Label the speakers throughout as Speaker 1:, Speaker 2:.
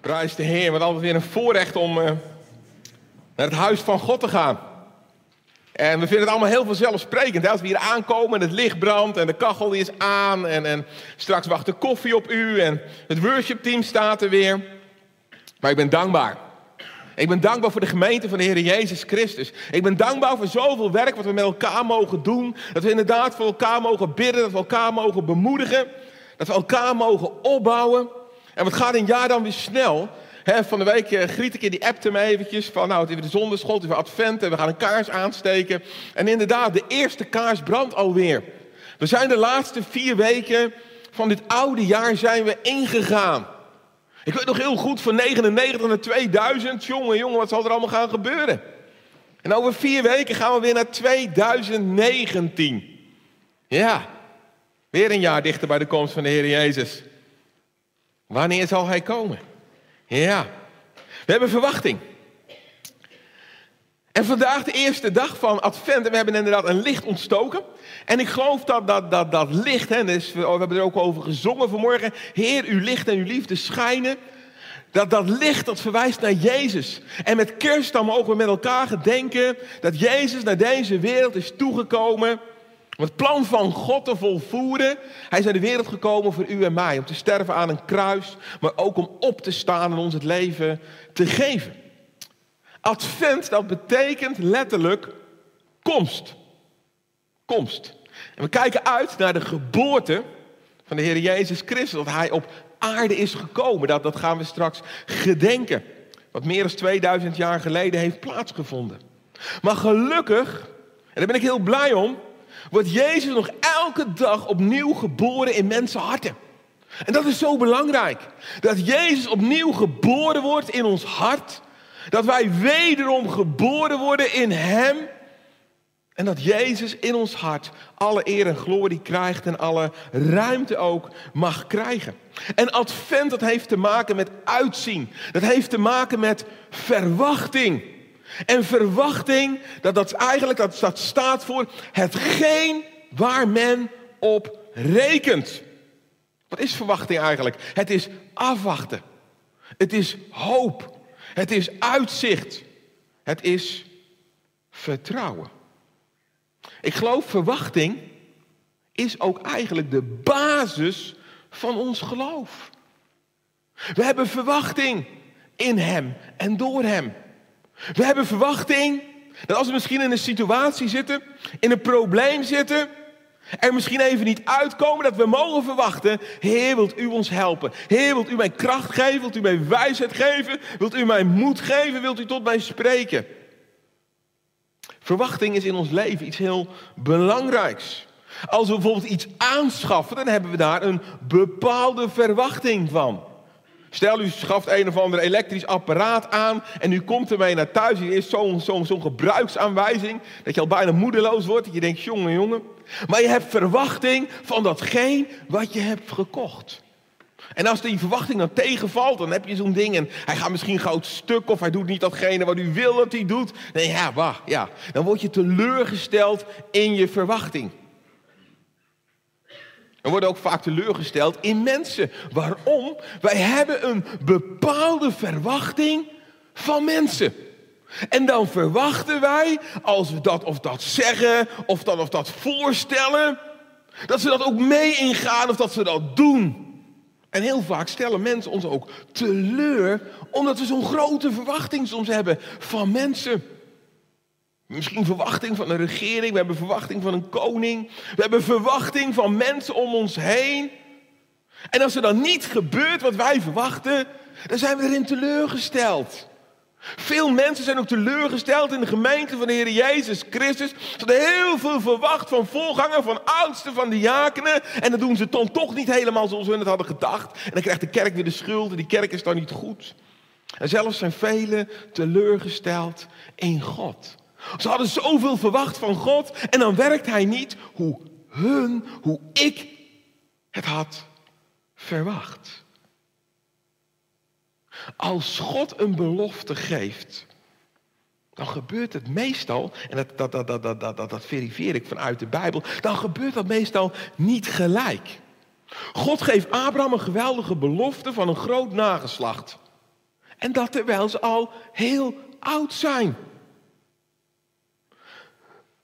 Speaker 1: Prijs de Heer, wat altijd weer een voorrecht om uh, naar het huis van God te gaan. En we vinden het allemaal heel vanzelfsprekend. Hè? Als we hier aankomen en het licht brandt en de kachel is aan. En, en straks wacht de koffie op u en het worshipteam staat er weer. Maar ik ben dankbaar. Ik ben dankbaar voor de gemeente van de Heer Jezus Christus. Ik ben dankbaar voor zoveel werk wat we met elkaar mogen doen. Dat we inderdaad voor elkaar mogen bidden, dat we elkaar mogen bemoedigen. Dat we elkaar mogen opbouwen. En wat gaat een jaar dan weer snel? van de week uh, griet ik in die appte me eventjes van, nou, het is weer de zonderschool, het is weer advent en we gaan een kaars aansteken. En inderdaad, de eerste kaars brandt alweer. We zijn de laatste vier weken van dit oude jaar zijn we ingegaan. Ik weet nog heel goed, van 99 naar 2000, jongen, jongen, wat zal er allemaal gaan gebeuren? En over vier weken gaan we weer naar 2019. Ja, weer een jaar dichter bij de komst van de Heer Jezus. Wanneer zal Hij komen? Ja, we hebben verwachting. En vandaag de eerste dag van Advent. En we hebben inderdaad een licht ontstoken. En ik geloof dat dat, dat, dat licht, hè, dus we hebben er ook over gezongen vanmorgen. Heer, uw licht en uw liefde schijnen. Dat dat licht dat verwijst naar Jezus. En met kerst dan mogen we met elkaar gedenken dat Jezus naar deze wereld is toegekomen om het plan van God te volvoeren. Hij is naar de wereld gekomen voor u en mij. Om te sterven aan een kruis. Maar ook om op te staan en ons het leven te geven. Advent, dat betekent letterlijk komst. Komst. En we kijken uit naar de geboorte van de Heer Jezus Christus. Dat Hij op aarde is gekomen. Dat, dat gaan we straks gedenken. Wat meer dan 2000 jaar geleden heeft plaatsgevonden. Maar gelukkig, en daar ben ik heel blij om wordt Jezus nog elke dag opnieuw geboren in mensenharten. En dat is zo belangrijk. Dat Jezus opnieuw geboren wordt in ons hart. Dat wij wederom geboren worden in Hem. En dat Jezus in ons hart alle eer en glorie krijgt en alle ruimte ook mag krijgen. En advent, dat heeft te maken met uitzien. Dat heeft te maken met verwachting. En verwachting, dat, dat eigenlijk dat, dat staat voor hetgeen waar men op rekent. Wat is verwachting eigenlijk? Het is afwachten. Het is hoop. Het is uitzicht. Het is vertrouwen. Ik geloof verwachting is ook eigenlijk de basis van ons geloof. We hebben verwachting in Hem en door Hem. We hebben verwachting dat als we misschien in een situatie zitten, in een probleem zitten, er misschien even niet uitkomen, dat we mogen verwachten, Heer, wilt u ons helpen? Heer, wilt u mij kracht geven? Wilt u mij wijsheid geven? Wilt u mij moed geven? Wilt u tot mij spreken? Verwachting is in ons leven iets heel belangrijks. Als we bijvoorbeeld iets aanschaffen, dan hebben we daar een bepaalde verwachting van. Stel, u schaft een of ander elektrisch apparaat aan en u komt ermee naar thuis. Er is zo'n zo, gebruiksaanwijzing dat je al bijna moedeloos wordt. Dat je denkt, jongen, jongen. Maar je hebt verwachting van datgene wat je hebt gekocht. En als die verwachting dan tegenvalt, dan heb je zo'n ding en hij gaat misschien goud stuk of hij doet niet datgene wat u wil dat hij doet. Nee, ja, bah, ja. Dan word je teleurgesteld in je verwachting. We worden ook vaak teleurgesteld in mensen. Waarom? Wij hebben een bepaalde verwachting van mensen. En dan verwachten wij, als we dat of dat zeggen, of dat of dat voorstellen, dat ze dat ook mee ingaan of dat ze dat doen. En heel vaak stellen mensen ons ook teleur, omdat we zo'n grote verwachting soms hebben van mensen. Misschien verwachting van een regering, we hebben verwachting van een koning, we hebben verwachting van mensen om ons heen. En als er dan niet gebeurt wat wij verwachten, dan zijn we erin teleurgesteld. Veel mensen zijn ook teleurgesteld in de gemeente van de Heer Jezus Christus. Ze hadden heel veel verwacht van voorganger, van oudsten, van diakenen. En dan doen ze dan toch niet helemaal zoals we het hadden gedacht. En dan krijgt de kerk weer de schuld en die kerk is dan niet goed. En zelfs zijn velen teleurgesteld in God. Ze hadden zoveel verwacht van God en dan werkt hij niet hoe hun, hoe ik het had verwacht. Als God een belofte geeft, dan gebeurt het meestal, en dat, dat, dat, dat, dat, dat, dat verifieer ik vanuit de Bijbel, dan gebeurt dat meestal niet gelijk. God geeft Abraham een geweldige belofte van een groot nageslacht. En dat terwijl ze al heel oud zijn.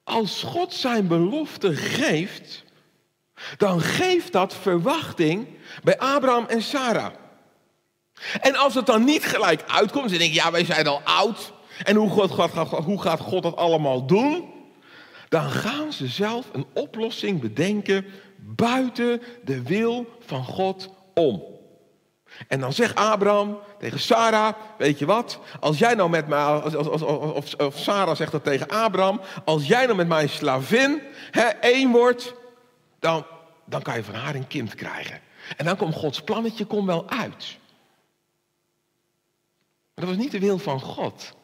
Speaker 1: Als God zijn belofte geeft, dan geeft dat verwachting bij Abraham en Sarah. En als het dan niet gelijk uitkomt, dan denk je, ja, wij zijn al oud. En hoe, God, hoe gaat God dat allemaal doen? Dan gaan ze zelf een oplossing bedenken buiten de wil van God om. En dan zegt Abraham tegen Sarah, weet je wat, als jij nou met mij, als, als, of, of Sarah zegt dat tegen Abraham, als jij nou met mijn slavin hè, één wordt, dan, dan kan je van haar een kind krijgen. En dan komt Gods plannetje komt wel uit. Maar dat was niet de wil van God.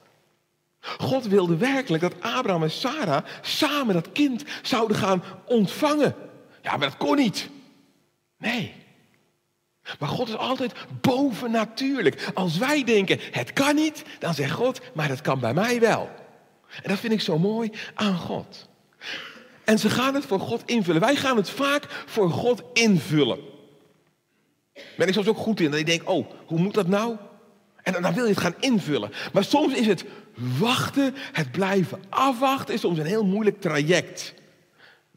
Speaker 1: God wilde werkelijk dat Abraham en Sarah samen dat kind zouden gaan ontvangen. Ja, maar dat kon niet. Nee. Maar God is altijd bovennatuurlijk. Als wij denken, het kan niet, dan zegt God, maar dat kan bij mij wel. En dat vind ik zo mooi aan God. En ze gaan het voor God invullen. Wij gaan het vaak voor God invullen. Ben ik soms ook goed in. Dat ik denk, oh, hoe moet dat nou? En dan wil je het gaan invullen. Maar soms is het wachten, het blijven afwachten, is soms een heel moeilijk traject.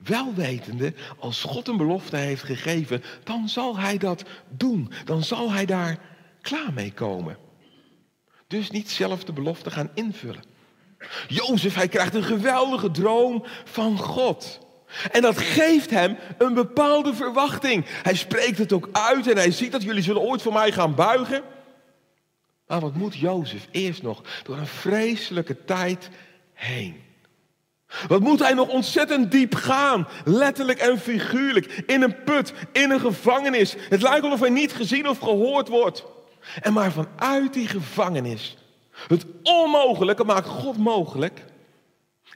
Speaker 1: Wel wetende, als God een belofte heeft gegeven, dan zal hij dat doen. Dan zal hij daar klaar mee komen. Dus niet zelf de belofte gaan invullen. Jozef, hij krijgt een geweldige droom van God. En dat geeft hem een bepaalde verwachting. Hij spreekt het ook uit en hij ziet dat jullie zullen ooit voor mij gaan buigen. Maar wat moet Jozef eerst nog door een vreselijke tijd heen? Wat moet hij nog ontzettend diep gaan, letterlijk en figuurlijk, in een put, in een gevangenis. Het lijkt alsof hij niet gezien of gehoord wordt. En maar vanuit die gevangenis, het onmogelijke maakt God mogelijk.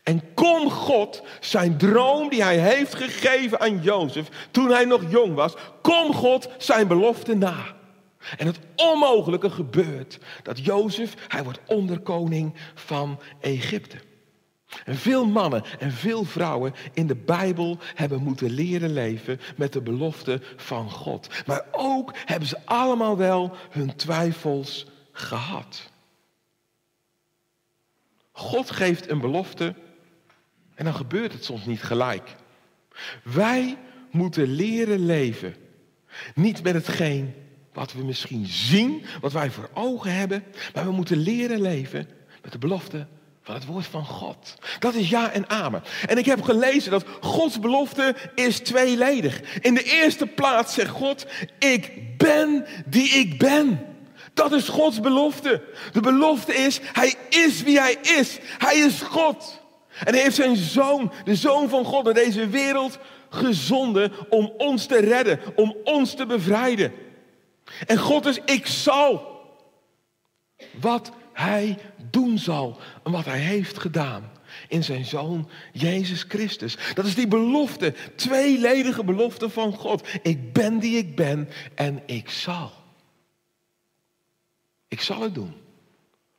Speaker 1: En kon God zijn droom die hij heeft gegeven aan Jozef toen hij nog jong was, kon God zijn belofte na. En het onmogelijke gebeurt. Dat Jozef, hij wordt onderkoning van Egypte. En veel mannen en veel vrouwen in de Bijbel hebben moeten leren leven met de belofte van God. Maar ook hebben ze allemaal wel hun twijfels gehad. God geeft een belofte en dan gebeurt het soms niet gelijk. Wij moeten leren leven. Niet met hetgeen wat we misschien zien, wat wij voor ogen hebben. Maar we moeten leren leven met de belofte van het woord van God. Dat is ja en amen. En ik heb gelezen dat Gods belofte is tweeledig. In de eerste plaats zegt God, ik ben die ik ben. Dat is Gods belofte. De belofte is, hij is wie hij is. Hij is God. En hij heeft zijn zoon, de zoon van God, naar deze wereld gezonden om ons te redden, om ons te bevrijden. En God is, ik zal wat hij doen zal wat hij heeft gedaan in zijn zoon Jezus Christus. Dat is die belofte, tweeledige belofte van God. Ik ben die ik ben en ik zal. Ik zal het doen.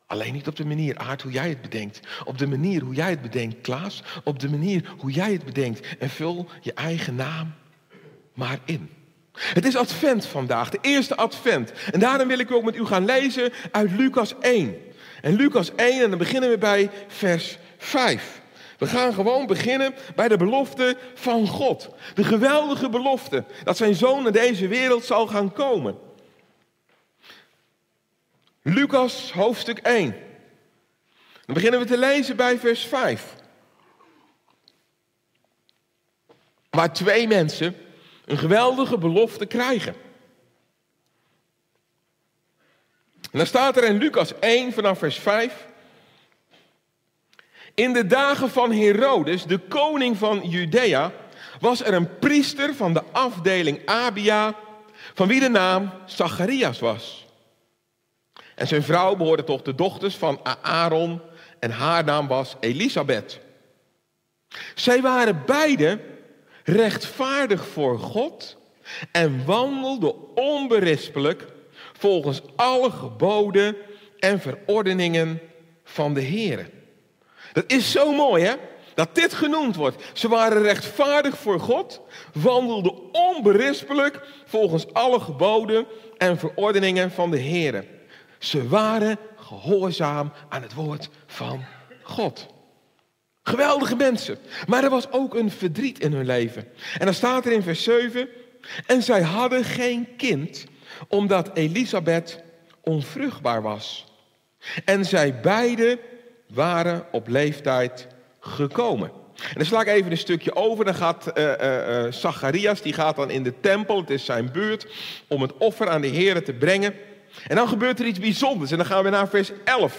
Speaker 1: Alleen niet op de manier, Aard, hoe jij het bedenkt. Op de manier hoe jij het bedenkt, Klaas. Op de manier hoe jij het bedenkt. En vul je eigen naam maar in. Het is advent vandaag, de eerste advent. En daarom wil ik ook met u gaan lezen uit Lucas 1. En Lucas 1, en dan beginnen we bij vers 5. We gaan gewoon beginnen bij de belofte van God. De geweldige belofte dat zijn zoon naar deze wereld zal gaan komen. Lucas hoofdstuk 1. Dan beginnen we te lezen bij vers 5. Waar twee mensen een geweldige belofte krijgen. En dan staat er in Lucas 1 vanaf vers 5. In de dagen van Herodes, de koning van Judea, was er een priester van de afdeling Abia, van wie de naam Zacharias was. En zijn vrouw behoorde tot de dochters van Aaron en haar naam was Elisabeth. Zij waren beide rechtvaardig voor God en wandelde onberispelijk volgens alle geboden en verordeningen van de Heer. Dat is zo mooi, hè? Dat dit genoemd wordt. Ze waren rechtvaardig voor God, wandelden onberispelijk volgens alle geboden en verordeningen van de Heer. Ze waren gehoorzaam aan het woord van God. Geweldige mensen. Maar er was ook een verdriet in hun leven. En dan staat er in vers 7. En zij hadden geen kind, omdat Elisabeth onvruchtbaar was. En zij beiden waren op leeftijd gekomen. En dan sla ik even een stukje over. Dan gaat uh, uh, Zacharias, die gaat dan in de tempel, het is zijn buurt, om het offer aan de Heer te brengen. En dan gebeurt er iets bijzonders. En dan gaan we naar vers 11.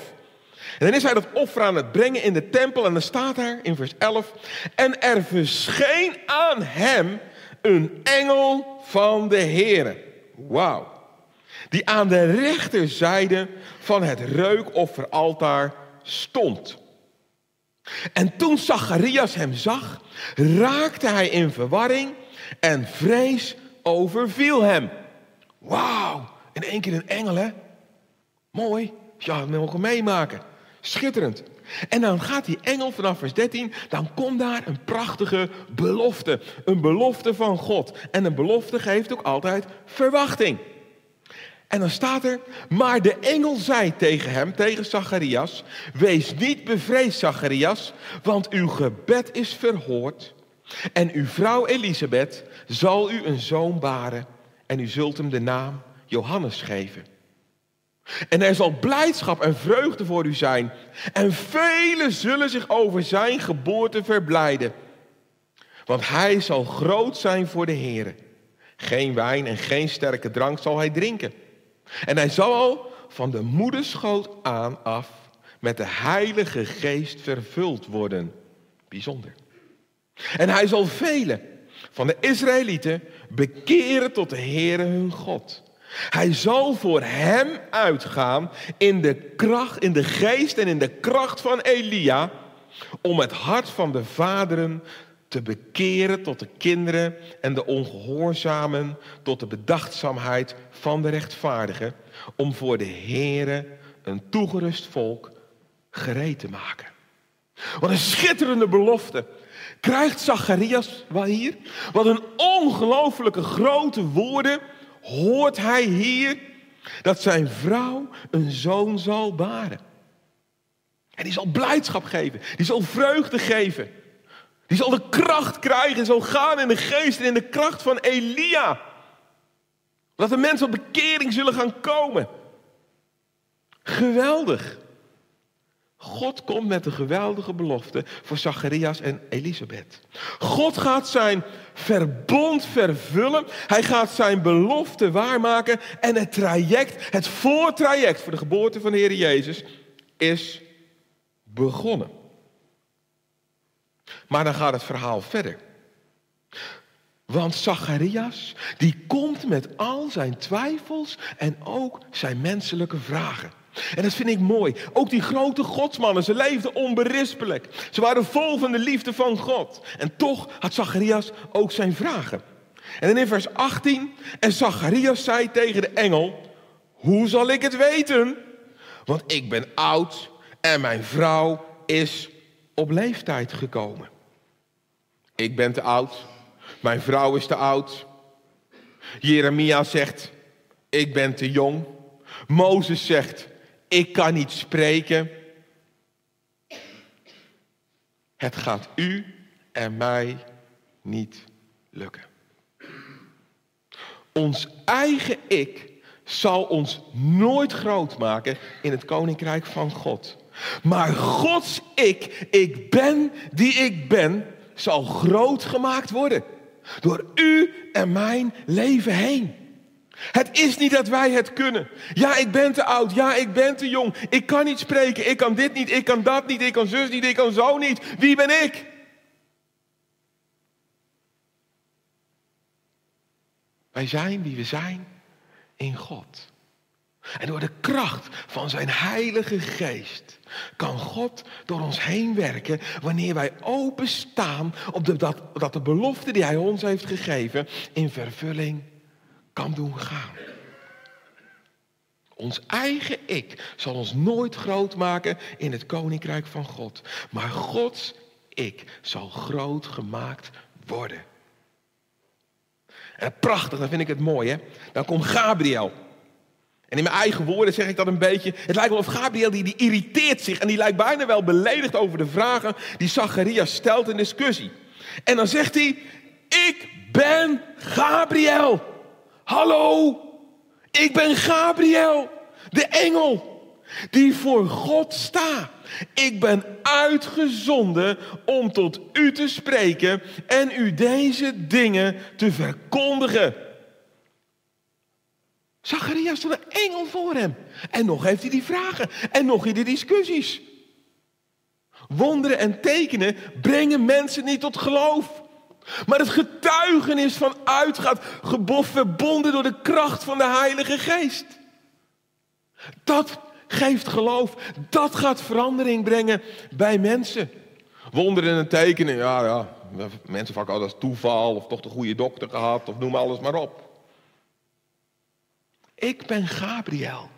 Speaker 1: En dan is hij dat offer aan het brengen in de tempel. En dan staat daar in vers 11. En er verscheen aan hem een engel van de Heer. Wauw. Die aan de rechterzijde van het reukofferaltaar stond. En toen Zacharias hem zag, raakte hij in verwarring en vrees overviel hem. Wauw, in één keer een engel hè? Mooi, ja, dat mogen meemaken. Schitterend. En dan gaat die engel vanaf vers 13, dan komt daar een prachtige belofte. Een belofte van God. En een belofte geeft ook altijd verwachting. En dan staat er, maar de engel zei tegen hem, tegen Zacharias, wees niet bevreesd Zacharias, want uw gebed is verhoord. En uw vrouw Elisabeth zal u een zoon baren en u zult hem de naam Johannes geven. En er zal blijdschap en vreugde voor u zijn. En velen zullen zich over zijn geboorte verblijden. Want hij zal groot zijn voor de Heer. Geen wijn en geen sterke drank zal hij drinken. En hij zal van de moederschoot aan af met de Heilige Geest vervuld worden. Bijzonder. En hij zal velen van de Israëlieten bekeren tot de Heere hun God. Hij zal voor hem uitgaan in de kracht, in de geest en in de kracht van Elia, om het hart van de vaderen te bekeren tot de kinderen en de ongehoorzamen tot de bedachtzaamheid van de rechtvaardigen, om voor de Here een toegerust volk gereed te maken. Wat een schitterende belofte krijgt Zacharias wel hier. Wat een ongelooflijke grote woorden hoort hij hier dat zijn vrouw een zoon zal baren. En die zal blijdschap geven, die zal vreugde geven. Die zal de kracht krijgen, zal gaan in de geest en in de kracht van Elia. Dat de mensen op bekering zullen gaan komen. Geweldig. God komt met een geweldige belofte voor Zacharias en Elisabeth. God gaat zijn verbond vervullen. Hij gaat zijn belofte waarmaken. En het traject, het voortraject voor de geboorte van de Heer Jezus is begonnen. Maar dan gaat het verhaal verder. Want Zacharias, die komt met al zijn twijfels en ook zijn menselijke vragen. En dat vind ik mooi. Ook die grote godsmannen, ze leefden onberispelijk. Ze waren vol van de liefde van God. En toch had Zacharias ook zijn vragen. En dan in vers 18, en Zacharias zei tegen de engel, hoe zal ik het weten? Want ik ben oud en mijn vrouw is op leeftijd gekomen. Ik ben te oud, mijn vrouw is te oud. Jeremia zegt, ik ben te jong. Mozes zegt, ik kan niet spreken. Het gaat u en mij niet lukken. Ons eigen ik zal ons nooit groot maken in het koninkrijk van God. Maar Gods ik, ik ben die ik ben, zal groot gemaakt worden. Door u en mijn leven heen. Het is niet dat wij het kunnen. Ja, ik ben te oud. Ja, ik ben te jong. Ik kan niet spreken. Ik kan dit niet. Ik kan dat niet. Ik kan zus niet. Ik kan zo niet. Wie ben ik? Wij zijn wie we zijn in God. En door de kracht van zijn Heilige Geest kan God door ons heen werken wanneer wij openstaan op de, dat, dat de belofte die Hij ons heeft gegeven in vervulling kan doen gaan. Ons eigen ik zal ons nooit groot maken in het koninkrijk van God. Maar Gods ik zal groot gemaakt worden. En prachtig, dan vind ik het mooi hè. Dan komt Gabriel. En in mijn eigen woorden zeg ik dat een beetje. Het lijkt wel of Gabriel die, die irriteert zich en die lijkt bijna wel beledigd over de vragen die Zacharias stelt in discussie. En dan zegt hij, ik ben Gabriel. Hallo, ik ben Gabriel, de engel die voor God staat. Ik ben uitgezonden om tot u te spreken en u deze dingen te verkondigen. Zacharias stond een engel voor hem. En nog heeft hij die vragen. En nog in die discussies. Wonderen en tekenen brengen mensen niet tot geloof. Maar het getuigenis van uitgaat, gebof verbonden door de kracht van de Heilige Geest. Dat geeft geloof. Dat gaat verandering brengen bij mensen. Wonderen en tekenen, ja, ja. Mensen vaak altijd als toeval of toch de goede dokter gehad of noem alles maar op. Ik ben Gabriel,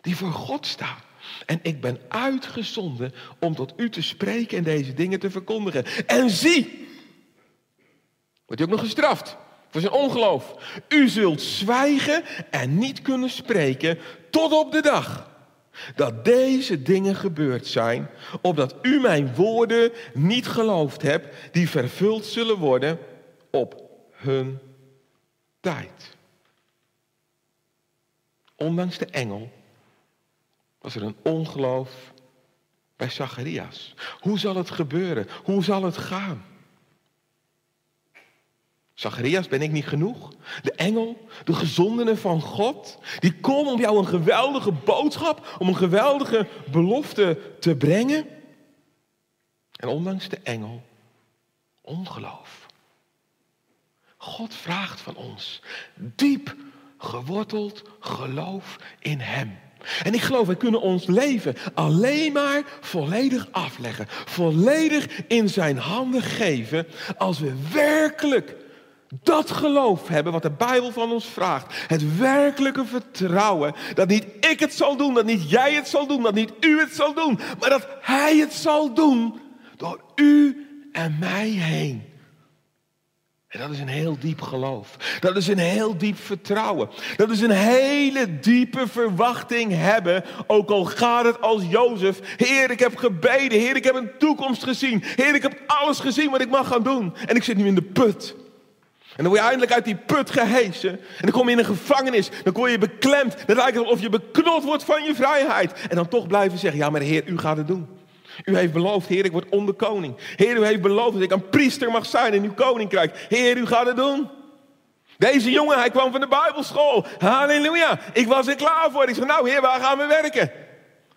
Speaker 1: die voor God staat. En ik ben uitgezonden om tot u te spreken en deze dingen te verkondigen. En zie, wordt hij ook nog gestraft voor zijn ongeloof. U zult zwijgen en niet kunnen spreken tot op de dag dat deze dingen gebeurd zijn, opdat u mijn woorden niet geloofd hebt, die vervuld zullen worden op hun tijd. Ondanks de engel was er een ongeloof bij Zacharias. Hoe zal het gebeuren? Hoe zal het gaan? Zacharias, ben ik niet genoeg? De engel, de gezondene van God, die komen om jou een geweldige boodschap, om een geweldige belofte te brengen. En ondanks de engel, ongeloof. God vraagt van ons diep geworteld geloof in Hem. En ik geloof, wij kunnen ons leven alleen maar volledig afleggen, volledig in Zijn handen geven, als we werkelijk dat geloof hebben wat de Bijbel van ons vraagt. Het werkelijke vertrouwen dat niet ik het zal doen, dat niet jij het zal doen, dat niet u het zal doen, maar dat Hij het zal doen door u en mij heen. En dat is een heel diep geloof. Dat is een heel diep vertrouwen. Dat is een hele diepe verwachting hebben. Ook al gaat het als Jozef. Heer, ik heb gebeden. Heer, ik heb een toekomst gezien. Heer, ik heb alles gezien wat ik mag gaan doen. En ik zit nu in de put. En dan word je eindelijk uit die put gehesen. En dan kom je in een gevangenis. Dan word je beklemd. Dan lijkt het alsof je beknot wordt van je vrijheid. En dan toch blijven zeggen, ja maar Heer, u gaat het doen. U heeft beloofd, Heer, ik word onderkoning. Heer, u heeft beloofd dat ik een priester mag zijn in uw koninkrijk. Heer, u gaat het doen. Deze jongen, hij kwam van de Bijbelschool. Halleluja. Ik was er klaar voor. Ik zeg, nou Heer, waar gaan we werken?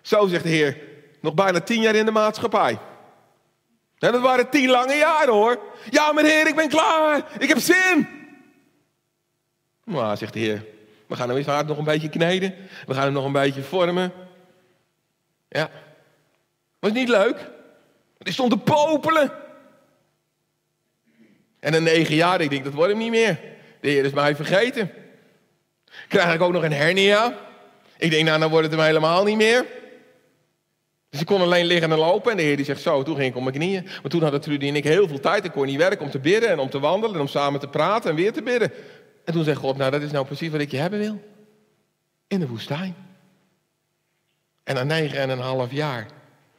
Speaker 1: Zo zegt de Heer, nog bijna tien jaar in de maatschappij. Dat waren tien lange jaren hoor. Ja, maar Heer, ik ben klaar. Ik heb zin. Maar, zegt de Heer, we gaan hem eens hard nog een beetje kneden. We gaan hem nog een beetje vormen. Ja, was niet leuk. Die stond te popelen. En een negen jaar, ik denk, dat wordt hem niet meer. De Heer is mij vergeten. Krijg ik ook nog een hernia? Ik denk, nou, dan wordt het hem helemaal niet meer. Dus ik kon alleen liggen en lopen. En de Heer die zegt zo, toen ging ik op mijn knieën. Maar toen hadden Trudy en ik heel veel tijd. Ik kon niet werken om te bidden en om te wandelen en om samen te praten en weer te bidden. En toen zei God, nou dat is nou precies wat ik je hebben wil. In de woestijn. En na negen en een half jaar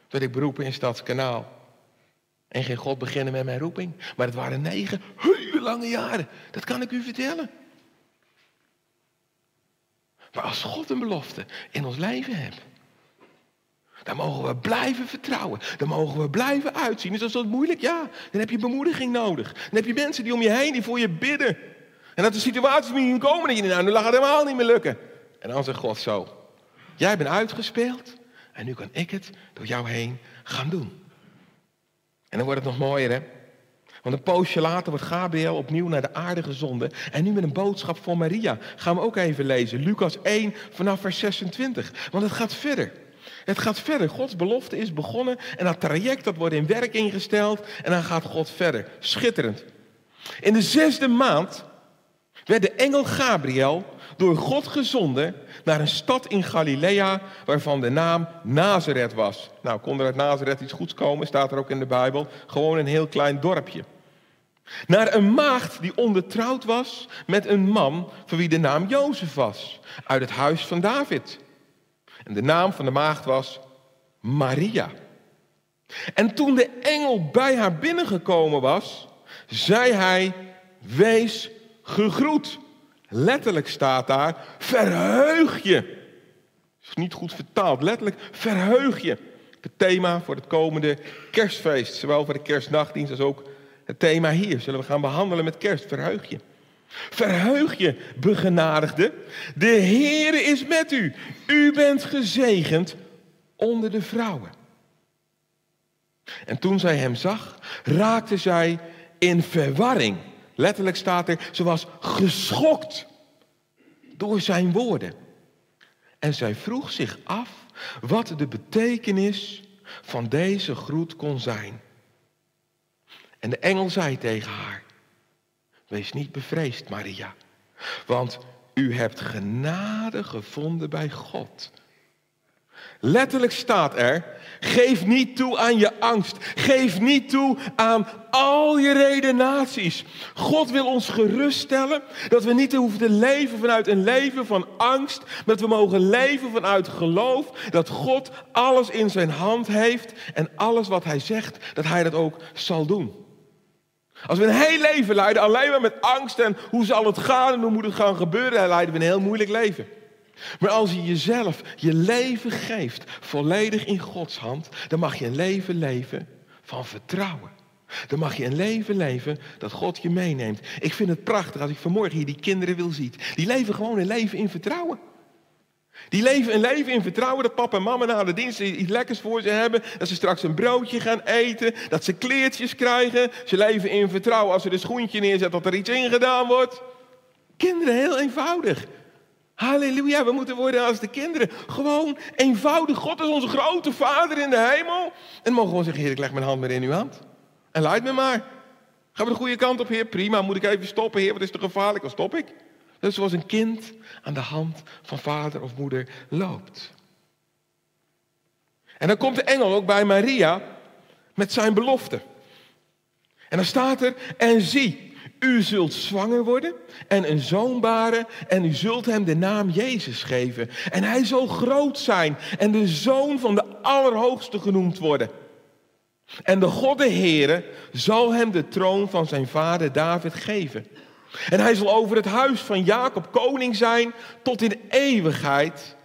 Speaker 1: werd ik beroepen in Stadskanaal. En ging God beginnen met mijn roeping. Maar het waren negen hele lange jaren. Dat kan ik u vertellen. Maar als God een belofte in ons leven heeft. Dan mogen we blijven vertrouwen. Dan mogen we blijven uitzien. Is dat moeilijk? Ja. Dan heb je bemoediging nodig. Dan heb je mensen die om je heen, die voor je bidden. En dat de situaties misschien komen dat je nou, nu laat het helemaal niet meer lukken. En dan zegt God zo. Jij bent uitgespeeld. En nu kan ik het door jou heen gaan doen. En dan wordt het nog mooier, hè? Want een poosje later wordt Gabriel opnieuw naar de aarde gezonden. En nu met een boodschap voor Maria. Gaan we ook even lezen. Lucas 1 vanaf vers 26. Want het gaat verder. Het gaat verder. Gods belofte is begonnen. En dat traject dat wordt in werking gesteld. En dan gaat God verder. Schitterend. In de zesde maand werd de engel Gabriel door God gezonden naar een stad in Galilea waarvan de naam Nazareth was. Nou, kon er uit Nazareth iets goeds komen, staat er ook in de Bijbel. Gewoon een heel klein dorpje. Naar een maagd die ondertrouwd was met een man van wie de naam Jozef was, uit het huis van David. En de naam van de maagd was Maria. En toen de engel bij haar binnengekomen was, zei hij: Wees gegroet. Letterlijk staat daar: Verheug je. Is niet goed vertaald. Letterlijk: Verheug je. Het thema voor het komende kerstfeest, zowel voor de kerstnachtdienst als ook het thema hier. Zullen we gaan behandelen met kerst. Verheug je. Verheug je, begenadigde. De Heere is met u. U bent gezegend onder de vrouwen. En toen zij hem zag, raakte zij in verwarring. Letterlijk staat er, ze was geschokt door zijn woorden. En zij vroeg zich af wat de betekenis van deze groet kon zijn. En de engel zei tegen haar: Wees niet bevreesd, Maria, want u hebt genade gevonden bij God. Letterlijk staat er: geef niet toe aan je angst. Geef niet toe aan al je redenaties. God wil ons geruststellen dat we niet hoeven te leven vanuit een leven van angst, maar dat we mogen leven vanuit geloof dat God alles in zijn hand heeft en alles wat hij zegt, dat hij dat ook zal doen. Als we een heel leven leiden alleen maar met angst en hoe zal het gaan en hoe moet het gaan gebeuren, dan leiden we een heel moeilijk leven. Maar als je jezelf je leven geeft, volledig in Gods hand, dan mag je een leven leven van vertrouwen. Dan mag je een leven leven dat God je meeneemt. Ik vind het prachtig als ik vanmorgen hier die kinderen wil zien. Die leven gewoon een leven in vertrouwen. Die leven een leven in vertrouwen dat papa en mama na de dienst iets lekkers voor ze hebben. Dat ze straks een broodje gaan eten. Dat ze kleertjes krijgen. Ze leven in vertrouwen als ze de schoentje neerzet dat er iets in gedaan wordt. Kinderen, heel eenvoudig. Halleluja, we moeten worden als de kinderen. Gewoon eenvoudig. God is onze grote vader in de hemel. En dan mogen we zeggen, heer, ik leg mijn hand maar in uw hand. En leid me maar. Gaan we de goede kant op, heer? Prima, moet ik even stoppen, heer? Wat is te gevaarlijk? Dan stop ik. Dus zoals een kind aan de hand van vader of moeder loopt. En dan komt de engel ook bij Maria met zijn belofte. En dan staat er, en zie, u zult zwanger worden en een zoon baren en u zult hem de naam Jezus geven. En hij zal groot zijn en de zoon van de Allerhoogste genoemd worden. En de God de Heere zal hem de troon van zijn vader David geven. En hij zal over het huis van Jacob koning zijn tot in eeuwigheid.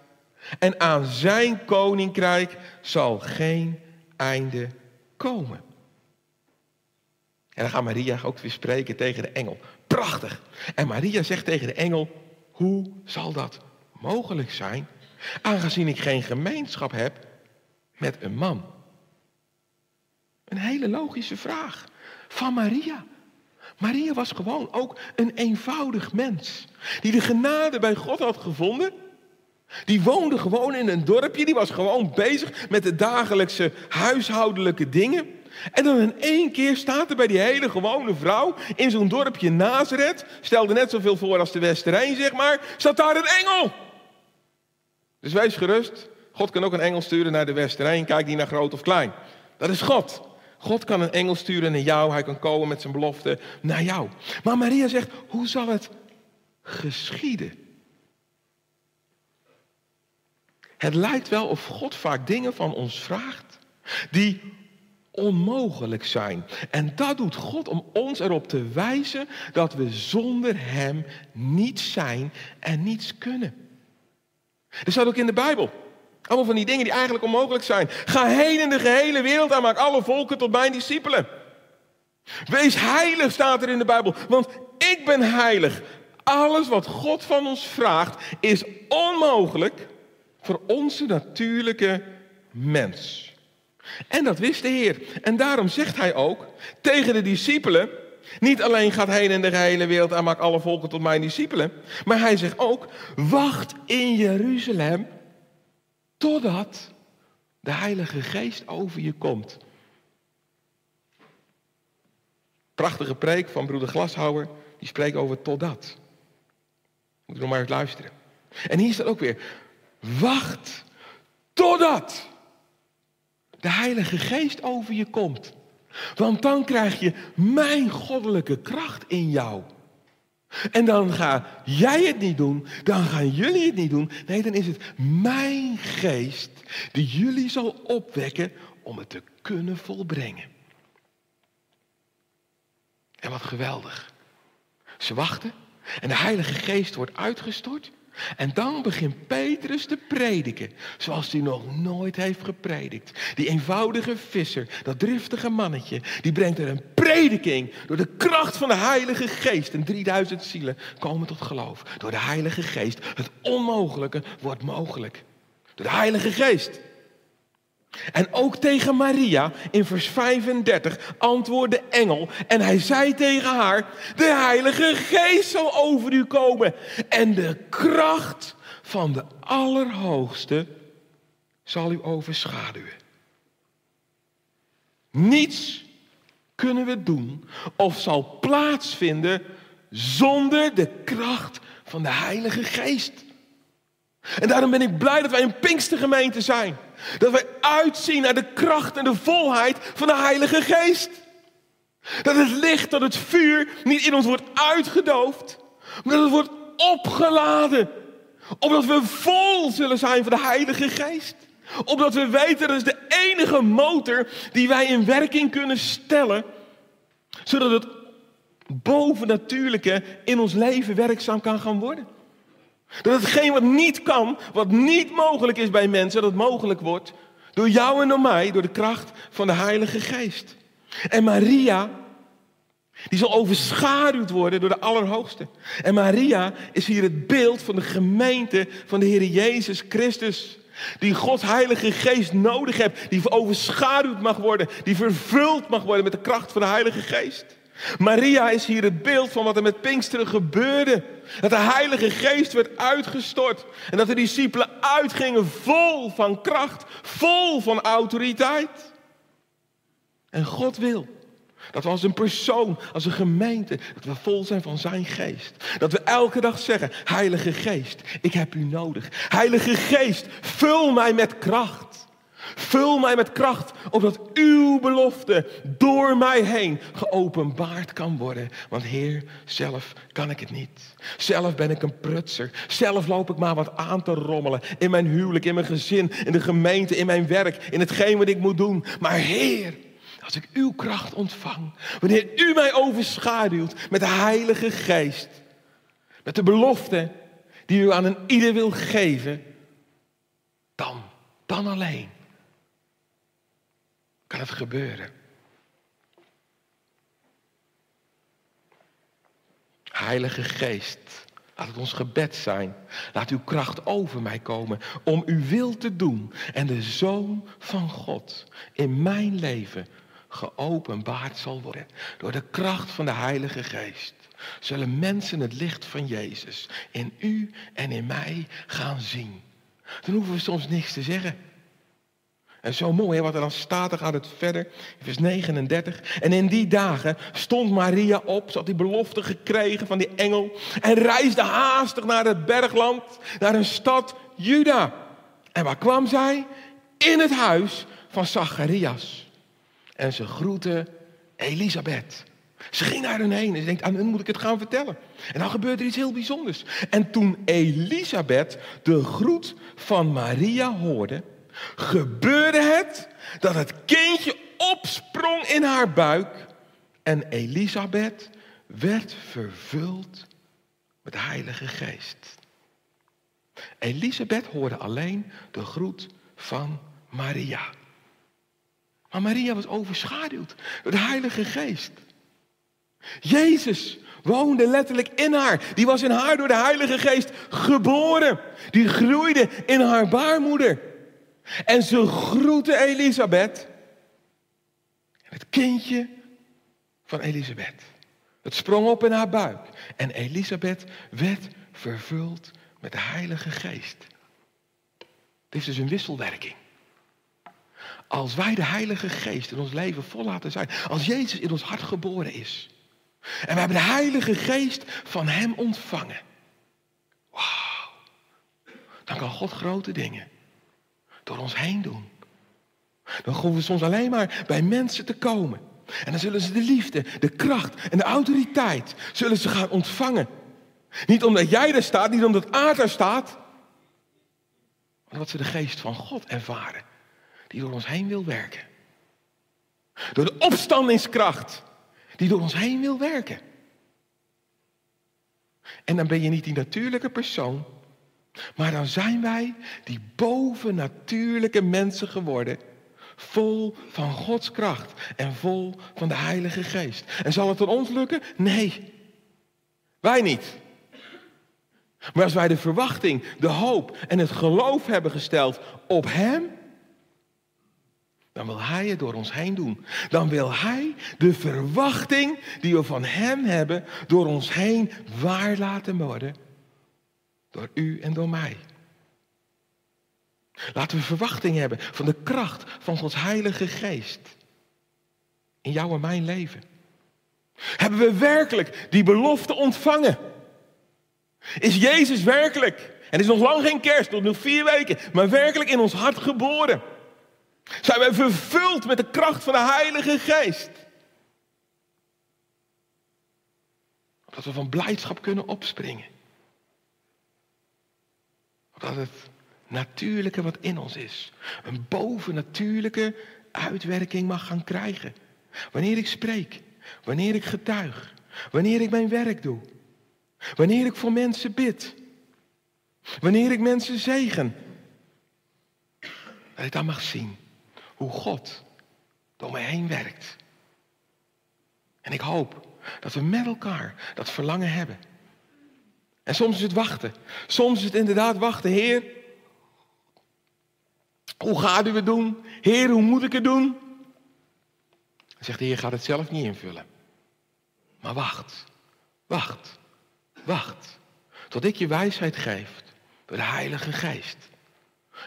Speaker 1: En aan zijn koninkrijk zal geen einde komen. En dan gaat Maria ook weer spreken tegen de engel. Prachtig. En Maria zegt tegen de engel: Hoe zal dat mogelijk zijn, aangezien ik geen gemeenschap heb met een man? Een hele logische vraag van Maria. Maria was gewoon ook een eenvoudig mens. Die de genade bij God had gevonden. Die woonde gewoon in een dorpje. Die was gewoon bezig met de dagelijkse huishoudelijke dingen. En dan in één keer staat er bij die hele gewone vrouw in zo'n dorpje Nazareth. Stelde net zoveel voor als de Westerijn, zeg maar. Staat daar een engel. Dus wees gerust. God kan ook een engel sturen naar de Westerijn. Kijk die naar groot of klein. Dat is God. God kan een engel sturen naar jou. Hij kan komen met zijn belofte naar jou. Maar Maria zegt, hoe zal het geschieden? Het lijkt wel of God vaak dingen van ons vraagt die onmogelijk zijn. En dat doet God om ons erop te wijzen dat we zonder Hem niets zijn en niets kunnen. Er staat ook in de Bijbel. Allemaal van die dingen die eigenlijk onmogelijk zijn. Ga heen in de gehele wereld en maak alle volken tot mijn discipelen. Wees heilig, staat er in de Bijbel. Want ik ben heilig. Alles wat God van ons vraagt is onmogelijk voor onze natuurlijke mens. En dat wist de Heer. En daarom zegt hij ook tegen de discipelen: niet alleen gaat heen in de gehele wereld en maakt alle volken tot mijn discipelen, maar hij zegt ook: wacht in Jeruzalem totdat de Heilige Geest over je komt. Prachtige preek van broeder Glashouwer, die spreekt over totdat. Moet je nog maar eens luisteren. En hier staat ook weer: wacht totdat de Heilige Geest over je komt. Want dan krijg je mijn goddelijke kracht in jou. En dan ga jij het niet doen, dan gaan jullie het niet doen. Nee, dan is het mijn geest die jullie zal opwekken om het te kunnen volbrengen. En wat geweldig. Ze wachten en de Heilige Geest wordt uitgestort. En dan begint Petrus te prediken, zoals hij nog nooit heeft gepredikt. Die eenvoudige visser, dat driftige mannetje, die brengt er een prediking door de kracht van de Heilige Geest. En 3000 zielen komen tot geloof. Door de Heilige Geest. Het onmogelijke wordt mogelijk. Door de Heilige Geest. En ook tegen Maria in vers 35 antwoordde de engel en hij zei tegen haar, de Heilige Geest zal over u komen en de kracht van de Allerhoogste zal u overschaduwen. Niets kunnen we doen of zal plaatsvinden zonder de kracht van de Heilige Geest. En daarom ben ik blij dat wij een Pinkstergemeente zijn. Dat wij uitzien naar de kracht en de volheid van de Heilige Geest. Dat het licht, dat het vuur niet in ons wordt uitgedoofd, maar dat het wordt opgeladen. Opdat we vol zullen zijn van de Heilige Geest. Opdat we weten dat is de enige motor die wij in werking kunnen stellen. Zodat het bovennatuurlijke in ons leven werkzaam kan gaan worden. Dat hetgeen wat niet kan, wat niet mogelijk is bij mensen, dat mogelijk wordt door jou en door mij, door de kracht van de Heilige Geest. En Maria, die zal overschaduwd worden door de Allerhoogste. En Maria is hier het beeld van de gemeente van de Heer Jezus Christus. Die Gods Heilige Geest nodig hebt, die overschaduwd mag worden, die vervuld mag worden met de kracht van de Heilige Geest. Maria is hier het beeld van wat er met Pinksteren gebeurde. Dat de Heilige Geest werd uitgestort. En dat de discipelen uitgingen vol van kracht, vol van autoriteit. En God wil dat we als een persoon, als een gemeente, dat we vol zijn van zijn geest. Dat we elke dag zeggen, Heilige Geest, ik heb u nodig. Heilige Geest, vul mij met kracht. Vul mij met kracht, opdat uw belofte door mij heen geopenbaard kan worden. Want Heer, zelf kan ik het niet. Zelf ben ik een prutser. Zelf loop ik maar wat aan te rommelen. In mijn huwelijk, in mijn gezin, in de gemeente, in mijn werk, in hetgeen wat ik moet doen. Maar Heer, als ik uw kracht ontvang, wanneer u mij overschaduwt met de Heilige Geest, met de belofte die u aan een ieder wil geven, dan, dan alleen kan het gebeuren. Heilige Geest, laat het ons gebed zijn. Laat uw kracht over mij komen om uw wil te doen. En de Zoon van God in mijn leven geopenbaard zal worden. Door de kracht van de Heilige Geest zullen mensen het licht van Jezus in u en in mij gaan zien. Dan hoeven we soms niks te zeggen. En zo mooi, wat er dan staat, dan gaat het verder, vers 39. En in die dagen stond Maria op, ze had die belofte gekregen van die engel, en reisde haastig naar het bergland, naar een stad Juda. En waar kwam zij? In het huis van Zacharias. En ze groette Elisabeth. Ze ging naar hen heen en ze denkt, aan hun moet ik het gaan vertellen. En dan gebeurt er iets heel bijzonders. En toen Elisabeth de groet van Maria hoorde, gebeurde het dat het kindje opsprong in haar buik en Elisabeth werd vervuld met de Heilige Geest. Elisabeth hoorde alleen de groet van Maria. Maar Maria was overschaduwd door de Heilige Geest. Jezus woonde letterlijk in haar. Die was in haar door de Heilige Geest geboren. Die groeide in haar baarmoeder. En ze groette Elisabeth. Het kindje van Elisabeth. Het sprong op in haar buik. En Elisabeth werd vervuld met de Heilige Geest. Dit is dus een wisselwerking. Als wij de Heilige Geest in ons leven vol laten zijn. Als Jezus in ons hart geboren is. En we hebben de Heilige Geest van Hem ontvangen. Wauw. Dan kan God grote dingen door ons heen doen. Dan hoeven we soms alleen maar bij mensen te komen. En dan zullen ze de liefde, de kracht en de autoriteit zullen ze gaan ontvangen. Niet omdat jij er staat, niet omdat Aard er staat, maar omdat ze de geest van God ervaren, die door ons heen wil werken. Door de opstandingskracht die door ons heen wil werken. En dan ben je niet die natuurlijke persoon, maar dan zijn wij die bovennatuurlijke mensen geworden. Vol van Gods kracht en vol van de Heilige Geest. En zal het aan ons lukken? Nee. Wij niet. Maar als wij de verwachting, de hoop en het geloof hebben gesteld op Hem, dan wil Hij het door ons heen doen. Dan wil Hij de verwachting die we van Hem hebben, door ons heen waar laten worden. Door u en door mij. Laten we verwachting hebben van de kracht van Gods Heilige Geest. In jouw en mijn leven. Hebben we werkelijk die belofte ontvangen? Is Jezus werkelijk, en is nog lang geen kerst, nog nog vier weken, maar werkelijk in ons hart geboren? Zijn wij vervuld met de kracht van de Heilige Geest? Dat we van blijdschap kunnen opspringen. Dat het natuurlijke wat in ons is, een bovennatuurlijke uitwerking mag gaan krijgen. Wanneer ik spreek, wanneer ik getuig, wanneer ik mijn werk doe, wanneer ik voor mensen bid, wanneer ik mensen zegen, dat ik dan mag zien hoe God door mij heen werkt. En ik hoop dat we met elkaar dat verlangen hebben. En soms is het wachten. Soms is het inderdaad wachten. Heer, hoe gaat u het doen? Heer, hoe moet ik het doen? Dan zegt de Heer, gaat het zelf niet invullen. Maar wacht, wacht, wacht. Tot ik je wijsheid geef door de Heilige Geest.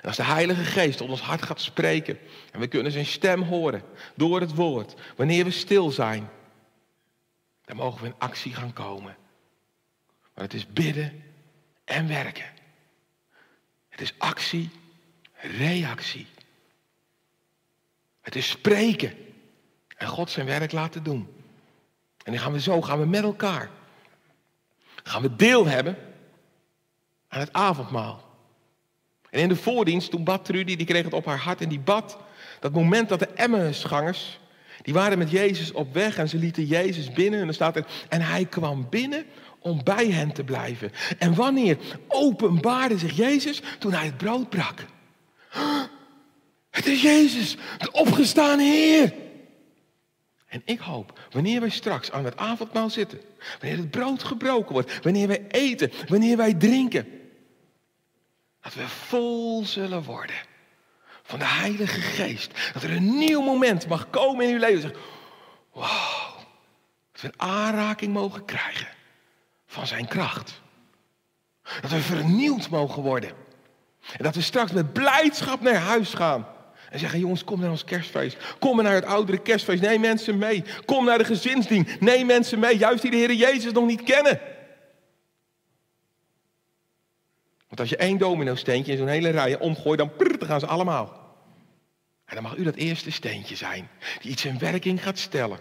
Speaker 1: En als de Heilige Geest tot ons hart gaat spreken en we kunnen zijn stem horen door het woord, wanneer we stil zijn, dan mogen we in actie gaan komen. Maar het is bidden en werken. Het is actie, reactie. Het is spreken en God zijn werk laten doen. En dan gaan we zo, gaan we met elkaar, gaan we deel hebben aan het avondmaal. En in de voordienst, toen bad Trudy, die kreeg het op haar hart en die bad dat moment dat de Emmausgangers, die waren met Jezus op weg en ze lieten Jezus binnen. En dan staat er, en hij kwam binnen om bij hen te blijven. En wanneer openbaarde zich Jezus toen hij het brood brak? Het is Jezus, de opgestaan Heer. En ik hoop, wanneer wij straks aan het avondmaal zitten, wanneer het brood gebroken wordt, wanneer wij eten, wanneer wij drinken, dat we vol zullen worden van de Heilige Geest. Dat er een nieuw moment mag komen in uw leven. Zeg, wow, dat we een aanraking mogen krijgen van zijn kracht. Dat we vernieuwd mogen worden. En dat we straks met blijdschap naar huis gaan. En zeggen, jongens, kom naar ons kerstfeest. Kom naar het oudere kerstfeest. Neem mensen mee. Kom naar de gezinsdien. Neem mensen mee, juist die de Heer Jezus nog niet kennen. Want als je één domino steentje in zo'n hele rij omgooit, dan, prrr, gaan ze allemaal. En dan mag u dat eerste steentje zijn. Die iets in werking gaat stellen.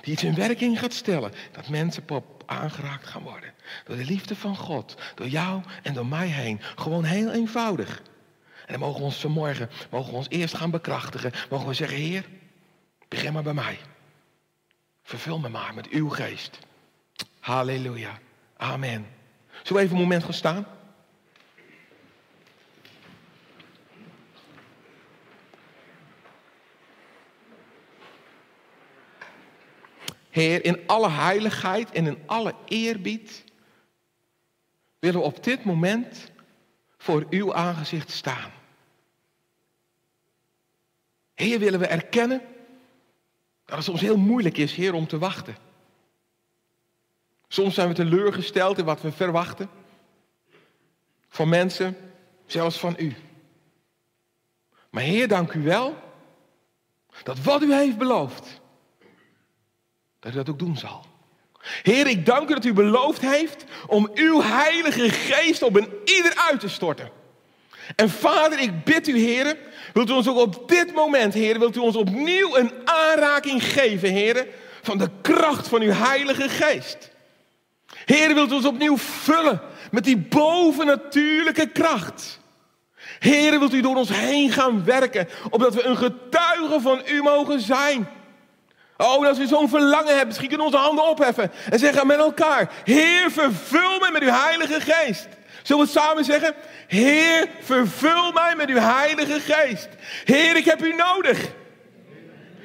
Speaker 1: Die iets in werking gaat stellen. Dat mensen op aangeraakt gaan worden. Door de liefde van God. Door jou en door mij heen. Gewoon heel eenvoudig. En dan mogen we ons vanmorgen, mogen we ons eerst gaan bekrachtigen. Mogen we zeggen, Heer, begin maar bij mij. Vervul me maar met uw geest. Halleluja. Amen. Zullen we even een moment gaan staan? Heer, in alle heiligheid en in alle eerbied willen we op dit moment voor uw aangezicht staan. Heer, willen we erkennen dat het soms heel moeilijk is, Heer, om te wachten. Soms zijn we teleurgesteld in wat we verwachten. Van mensen, zelfs van u. Maar Heer, dank u wel dat wat u heeft beloofd, dat u dat ook doen zal. Heer, ik dank u dat u beloofd heeft om uw heilige geest op een ieder uit te storten. En Vader, ik bid u, heren, wilt u ons ook op dit moment, heren, wilt u ons opnieuw een aanraking geven, heren, van de kracht van uw Heilige Geest. Heren, wilt u ons opnieuw vullen met die bovennatuurlijke kracht. Heren, wilt u door ons heen gaan werken, opdat we een getuige van u mogen zijn. Oh, als we zo'n verlangen hebben, misschien kunnen we onze handen opheffen en zeggen met elkaar: Heer, vervul mij met uw Heilige Geest. Zullen we het samen zeggen? Heer, vervul mij met uw Heilige Geest. Heer, ik heb u nodig.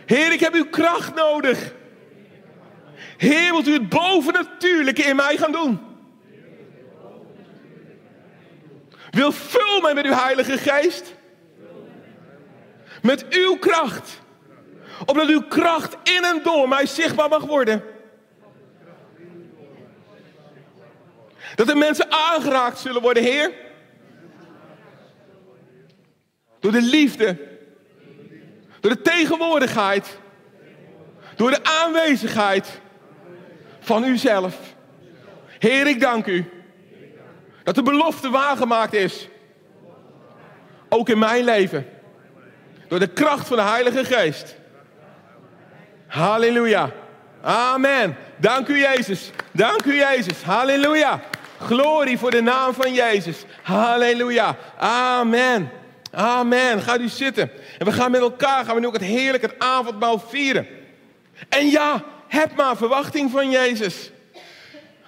Speaker 1: Heer, ik heb uw kracht nodig. Heer, wilt u het bovennatuurlijke in mij gaan doen? Wil vul mij met uw Heilige Geest. Met uw kracht. Opdat uw kracht in en door mij zichtbaar mag worden. Dat de mensen aangeraakt zullen worden, Heer. Door de liefde. Door de tegenwoordigheid. Door de aanwezigheid van uzelf. Heer, ik dank u. Dat de belofte waargemaakt is. Ook in mijn leven. Door de kracht van de Heilige Geest. Halleluja. Amen. Dank u Jezus. Dank u Jezus. Halleluja. Glorie voor de naam van Jezus. Halleluja. Amen. Amen. Ga u zitten. En we gaan met elkaar, gaan we nu ook het heerlijke het avondmaal vieren. En ja, heb maar verwachting van Jezus.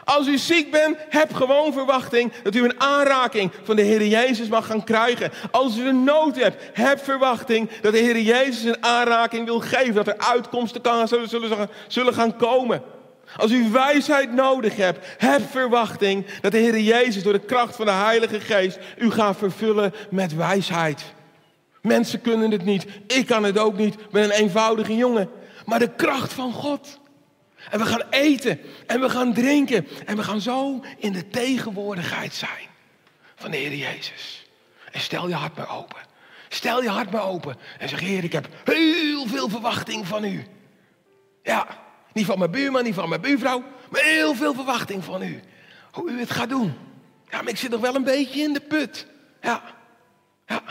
Speaker 1: Als u ziek bent, heb gewoon verwachting dat u een aanraking van de Heer Jezus mag gaan krijgen. Als u een nood hebt, heb verwachting dat de Heer Jezus een aanraking wil geven. Dat er uitkomsten kan, zullen, zullen, zullen gaan komen. Als u wijsheid nodig hebt, heb verwachting dat de Heer Jezus door de kracht van de Heilige Geest u gaat vervullen met wijsheid. Mensen kunnen het niet, ik kan het ook niet, ik ben een eenvoudige jongen. Maar de kracht van God. En we gaan eten en we gaan drinken en we gaan zo in de tegenwoordigheid zijn van de Heer Jezus. En stel je hart maar open. Stel je hart maar open en zeg, Heer, ik heb heel veel verwachting van u. Ja, niet van mijn buurman, niet van mijn buurvrouw, maar heel veel verwachting van u. Hoe u het gaat doen. Ja, maar ik zit nog wel een beetje in de put. Ja, ja.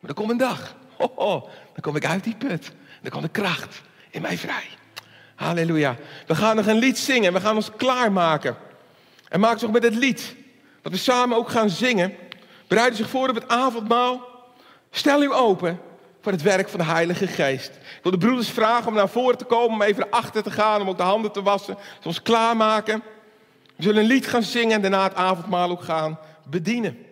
Speaker 1: Maar er komt een dag. Ho, ho, dan kom ik uit die put. Dan komt de kracht in mij vrij. Halleluja. We gaan nog een lied zingen. We gaan ons klaarmaken. En maak zich met het lied. Dat we samen ook gaan zingen. Bereid zich voor op het avondmaal. Stel u open voor het werk van de Heilige Geest. Ik wil de broeders vragen om naar voren te komen, om even naar achter te gaan, om ook de handen te wassen. Ons klaarmaken. We zullen een lied gaan zingen en daarna het avondmaal ook gaan bedienen.